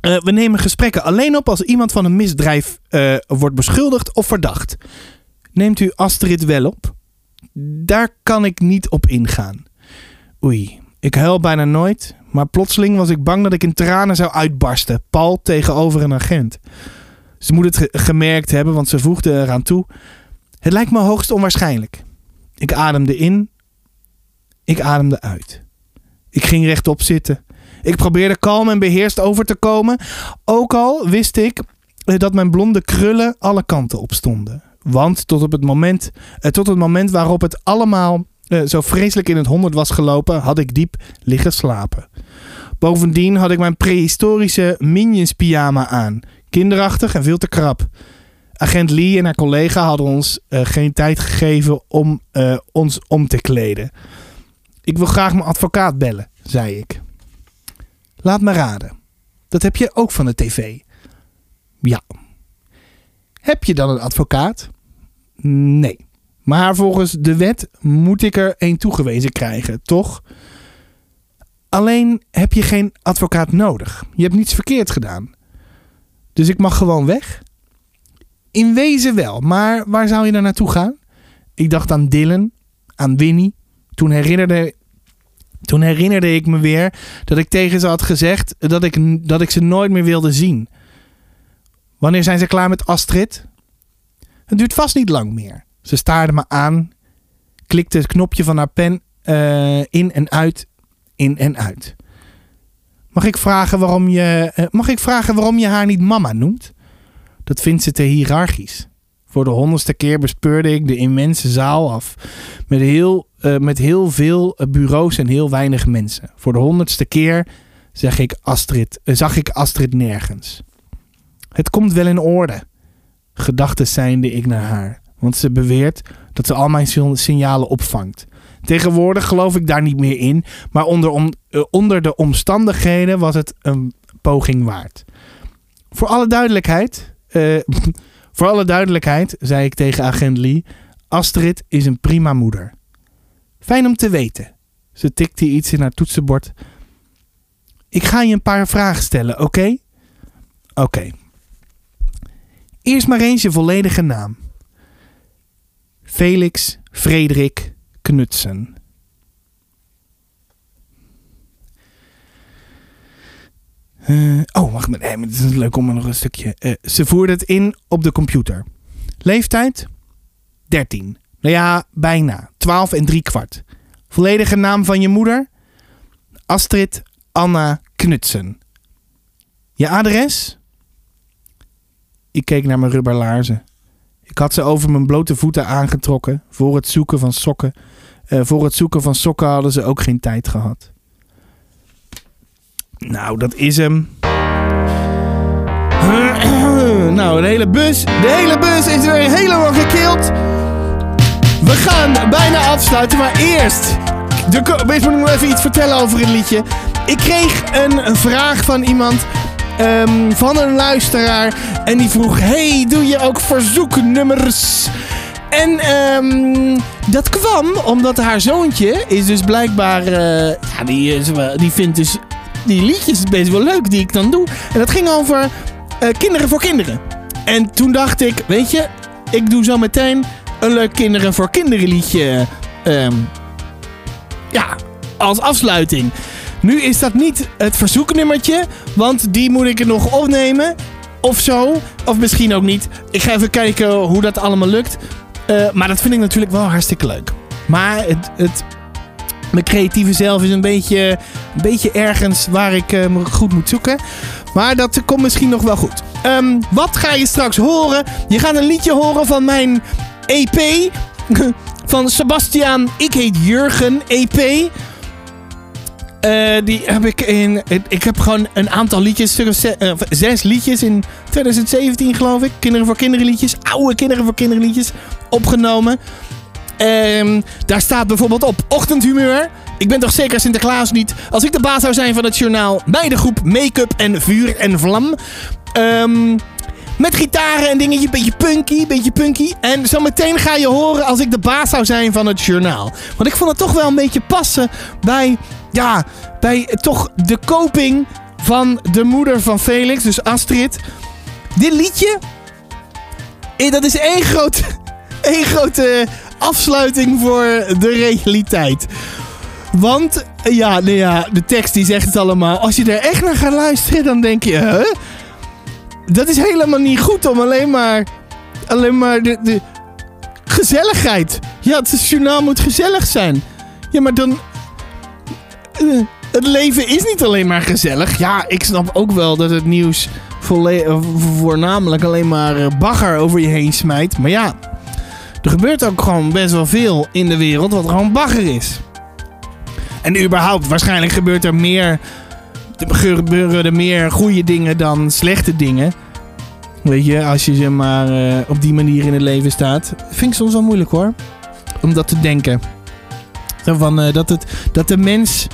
we nemen gesprekken alleen op als iemand van een misdrijf wordt beschuldigd of verdacht. Neemt u Astrid wel op? Daar kan ik niet op ingaan. Oei, ik huil bijna nooit, maar plotseling was ik bang dat ik in tranen zou uitbarsten. Paul tegenover een agent. Ze moet het ge- gemerkt hebben, want ze voegde eraan toe. Het lijkt me hoogst onwaarschijnlijk. Ik ademde in. Ik ademde uit. Ik ging rechtop zitten. Ik probeerde kalm en beheerst over te komen. Ook al wist ik eh, dat mijn blonde krullen alle kanten op stonden. Want tot op het moment, eh, tot het moment waarop het allemaal eh, zo vreselijk in het honderd was gelopen, had ik diep liggen slapen. Bovendien had ik mijn prehistorische Minions pyjama aan. Kinderachtig en veel te krap. Agent Lee en haar collega hadden ons eh, geen tijd gegeven om ons om te kleden. Ik wil graag mijn advocaat bellen, zei ik. Laat me raden. Dat heb je ook van de tv. Ja. Heb je dan een advocaat? Nee. Maar volgens de wet moet ik er een toegewezen krijgen, toch? Alleen heb je geen advocaat nodig. Je hebt niets verkeerd gedaan. Dus ik mag gewoon weg? In wezen wel, maar waar zou je dan naartoe gaan? Ik dacht aan Dylan, aan Winnie. Toen herinnerde, toen herinnerde ik me weer dat ik tegen ze had gezegd dat ik, dat ik ze nooit meer wilde zien. Wanneer zijn ze klaar met Astrid? Het duurt vast niet lang meer. Ze staarde me aan, klikte het knopje van haar pen eh, in en uit, in en uit. Mag ik vragen waarom je, eh, mag ik vragen waarom je haar niet mama noemt? Dat vindt ze te hiërarchisch. Voor de honderdste keer bespeurde ik de immense zaal af. Met heel, eh, met heel veel bureaus en heel weinig mensen. Voor de honderdste keer zeg ik Astrid, zag ik Astrid nergens. Het komt wel in orde. Gedachten zijnde ik naar haar. Want ze beweert dat ze al mijn signalen opvangt. Tegenwoordig geloof ik daar niet meer in. Maar onder, eh, onder de omstandigheden was het een poging waard. Voor alle duidelijkheid. eh, voor alle duidelijkheid, zei ik tegen agent Lee. Astrid is een prima moeder. Fijn om te weten. Ze tikte iets in haar toetsenbord. Ik ga je een paar vragen stellen, oké? Oké. Eerst maar eens je volledige naam. Felix Frederik Knutsen. Eh, oh, wacht maar. Nee, het is leuk om nog een stukje. eh, ze voerde het in op de computer. Leeftijd? 13. Nou ja, bijna. 12 en drie kwart. Volledige naam van je moeder? Astrid Anna Knutsen. Je adres? Ik keek naar mijn rubberlaarzen. Ik had ze over mijn blote voeten aangetrokken voor het zoeken van sokken. Eh, voor het zoeken van sokken hadden ze ook geen tijd gehad. Nou, dat is hem. Nou, de hele bus, de hele bus is weer helemaal gekild. We gaan bijna afsluiten, maar eerst. De, moet ik nog even iets vertellen over het liedje. Ik kreeg een vraag van iemand. Ehm, van een luisteraar. En die vroeg: Hey, doe je ook verzoeknummers? En ehm, dat kwam omdat haar zoontje is dus blijkbaar. eh, ja, die, wel- die vindt dus die liedjes best wel leuk die ik dan doe. En dat ging over eh, kinderen voor kinderen. En toen dacht ik, weet je, ik doe zo meteen een leuk kinderen voor kinderen liedje. ehm, ja, als afsluiting. Nu is dat niet het verzoeknummertje, want die moet ik nog opnemen. Of zo. Of misschien ook niet. Ik ga even kijken hoe dat allemaal lukt. Eh, maar dat vind ik natuurlijk wel hartstikke leuk. Maar het, het, mijn creatieve zelf is een beetje, een beetje ergens waar ik eh, me goed moet zoeken. Maar dat komt misschien nog wel goed. Ehm, wat ga je straks horen? Je gaat een liedje horen van mijn EP. Van Sebastiaan, ik heet Jurgen EP. Eh, die heb ik in. Ik heb gewoon een aantal liedjes, stuk of ze- eh, zes liedjes in 2017 geloof ik. Kinderen voor kinderen liedjes, oude kinderen voor kinderen liedjes opgenomen. Ehm, daar staat bijvoorbeeld op ochtendhumeur. Ik ben toch zeker Sinterklaas niet. Als ik de baas zou zijn van het journaal, bij de groep Make-up en Vuur en Vlam. Ehm, met gitaren en dingetjes, beetje punky, beetje punky. En zometeen ga je horen als ik de baas zou zijn van het journaal. Want ik vond het toch wel een beetje passen bij, ja, bij toch de koping van de moeder van Felix, dus Astrid. Dit liedje, eh, dat is één groot, één grote afsluiting voor de realiteit. Want, eh, ja, nou ja, de tekst die zegt het allemaal. Als je er echt naar gaat luisteren, dan denk je, huh? Dat is helemaal niet goed om alleen maar, alleen maar de, de gezelligheid. Ja, het journaal moet gezellig zijn. Ja, maar dan, eh, het leven is niet alleen maar gezellig. Ja, ik snap ook wel dat het nieuws voornamelijk alleen maar eh, bagger over je heen smijt. Maar ja, er gebeurt ook gewoon best wel veel in de wereld wat gewoon bagger is. En überhaupt, waarschijnlijk gebeurt er meer, gebeuren er meer goede dingen dan slechte dingen. Weet je, als je zeg maar eh, op die manier in het leven staat. Vind ik soms wel moeilijk hoor. Om dat te denken. Zo van, eh, dat, het, dat de mens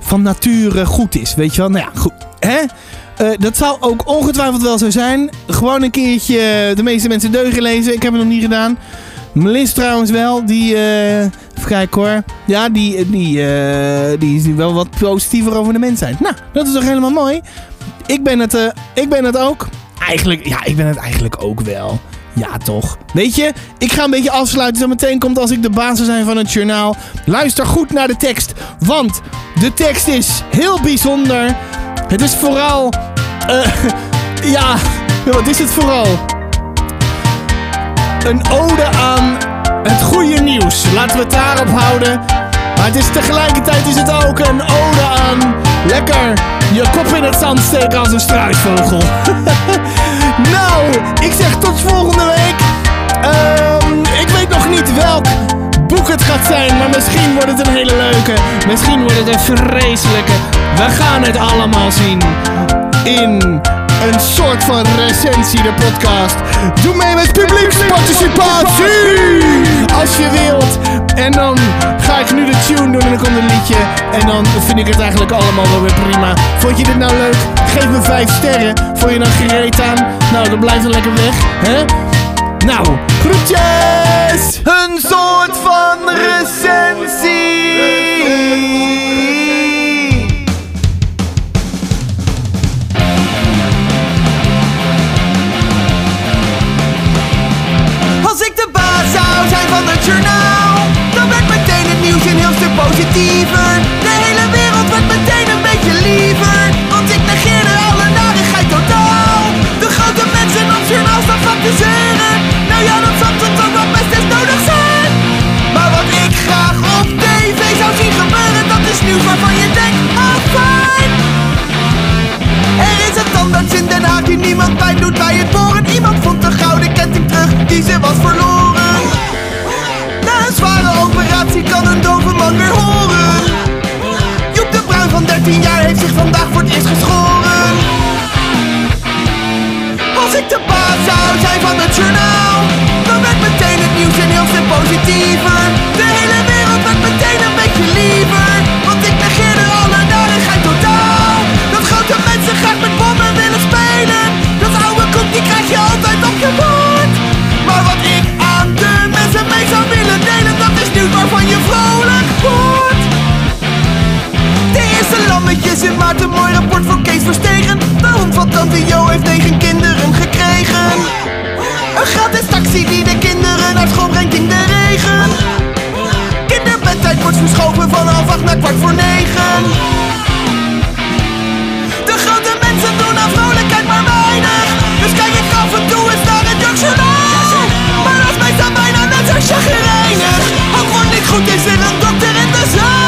van nature goed is. Weet je wel? Nou ja, goed. Hè? Eh, dat zal ook ongetwijfeld wel zo zijn. Gewoon een keertje de meeste mensen deugen lezen. Ik heb het nog niet gedaan. Melis trouwens wel. Die, eh even hoor. Ja, die, die, eh, die is nu wel wat positiever over de mensheid. Nou, dat is toch helemaal mooi. Ik ben het, eh, ik ben het ook. Eigenlijk, ja, ik ben het eigenlijk ook wel. Ja, toch. Weet je, ik ga een beetje afsluiten. Zo meteen komt als ik de baas zou zijn van het journaal. Luister goed naar de tekst. Want de tekst is heel bijzonder. Het is vooral... eh, ja, wat is het vooral? Een ode aan het goede nieuws. Laten we het daarop houden. Maar het is tegelijkertijd is het ook een ode aan lekker je kop in het zand steken als een struisvogel. nou, ik zeg tot volgende week. Ehm, ik weet nog niet welk boek het gaat zijn, maar misschien wordt het een hele leuke. Misschien wordt het een vreselijke. We gaan het allemaal zien in een soort van recensie, de podcast. Doe mee met publieksparticipatie als je wilt. En dan ga ik nu de tune doen en dan komt een liedje. En dan vind ik het eigenlijk allemaal wel weer prima. Vond je dit nou leuk? Geef me 5 sterren. Vond je dan gereed aan? Nou, dan blijf dan lekker weg. Hè? Nou, groetjes! Een soort van recensie. De baas zou zijn van het journaal, dan werd meteen het nieuws een heel stuk positiever. De hele wereld werd meteen een beetje liever, want ik negeerde alle narigheid totaal. De grote mensen op journaal staan zeuren. Nou ja, dat zal Een tandarts in Den Haag die niemand pijn doet bij het boren. Iemand vond een gouden ketting terug die ze was verloren. Na een zware operatie kan een dove man weer horen. Joep de Bruin van 13 jaar heeft zich vandaag voor het eerst geschoren. Als ik de baas zou zijn van het journaal, dan werd meteen het nieuws een heel stuk positiever. Krijg je altijd op je bord. Maar wat ik aan de mensen mee zou willen delen, dat is nieuws waarvan je vrolijk wordt. De eerste lammetjes in maart een mooi rapport voor Kees Verstegen. De hond van Tante Jo heeft negen kinderen gekregen. Een gratis taxi die de kinderen naar school brengt in de regen. Kinderbedtijd wordt verschoven van half acht naar kwart voor negen mensen doen aan vrolijkheid maar weinig. Dus kijk ik af en toe eens naar het jeugdjournaal Maar als mij staan bijna net als chagrijnig Ook gewoon niet goed is in een dokter in de zaal.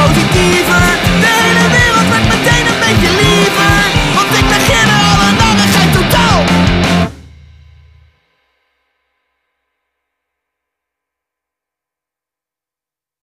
positiever.